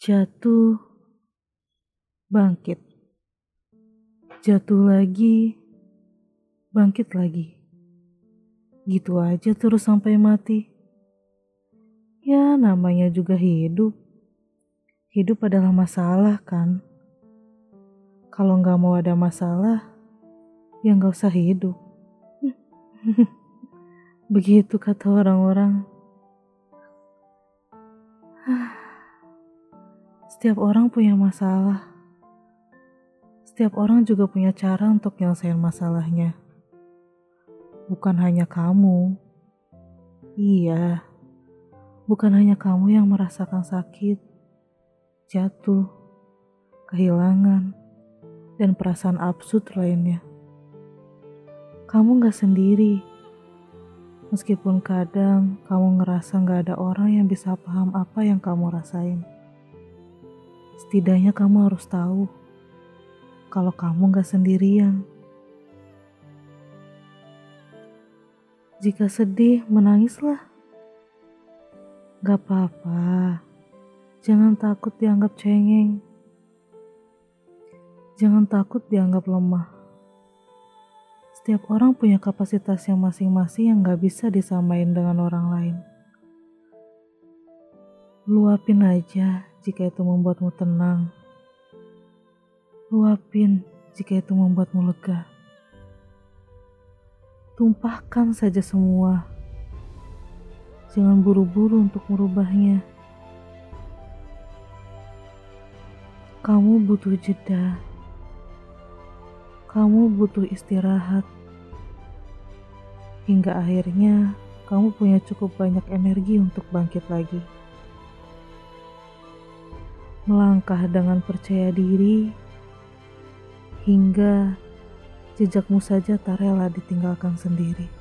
Jatuh, bangkit. Jatuh lagi, bangkit lagi. Gitu aja terus sampai mati. Ya, namanya juga hidup. Hidup adalah masalah, kan? Kalau nggak mau ada masalah, ya nggak usah hidup. Begitu kata orang-orang. Setiap orang punya masalah. Setiap orang juga punya cara untuk nyelesain masalahnya. Bukan hanya kamu. Iya. Bukan hanya kamu yang merasakan sakit, jatuh, kehilangan, dan perasaan absurd lainnya. Kamu gak sendiri. Meskipun kadang kamu ngerasa gak ada orang yang bisa paham apa yang kamu rasain. Setidaknya kamu harus tahu kalau kamu gak sendirian. Jika sedih, menangislah. Gak apa-apa. Jangan takut dianggap cengeng. Jangan takut dianggap lemah. Setiap orang punya kapasitas yang masing-masing yang gak bisa disamain dengan orang lain. Luapin aja jika itu membuatmu tenang. Luapin jika itu membuatmu lega. Tumpahkan saja semua Jangan buru-buru untuk merubahnya. Kamu butuh jeda. Kamu butuh istirahat. Hingga akhirnya kamu punya cukup banyak energi untuk bangkit lagi. Melangkah dengan percaya diri hingga jejakmu saja tak rela ditinggalkan sendiri.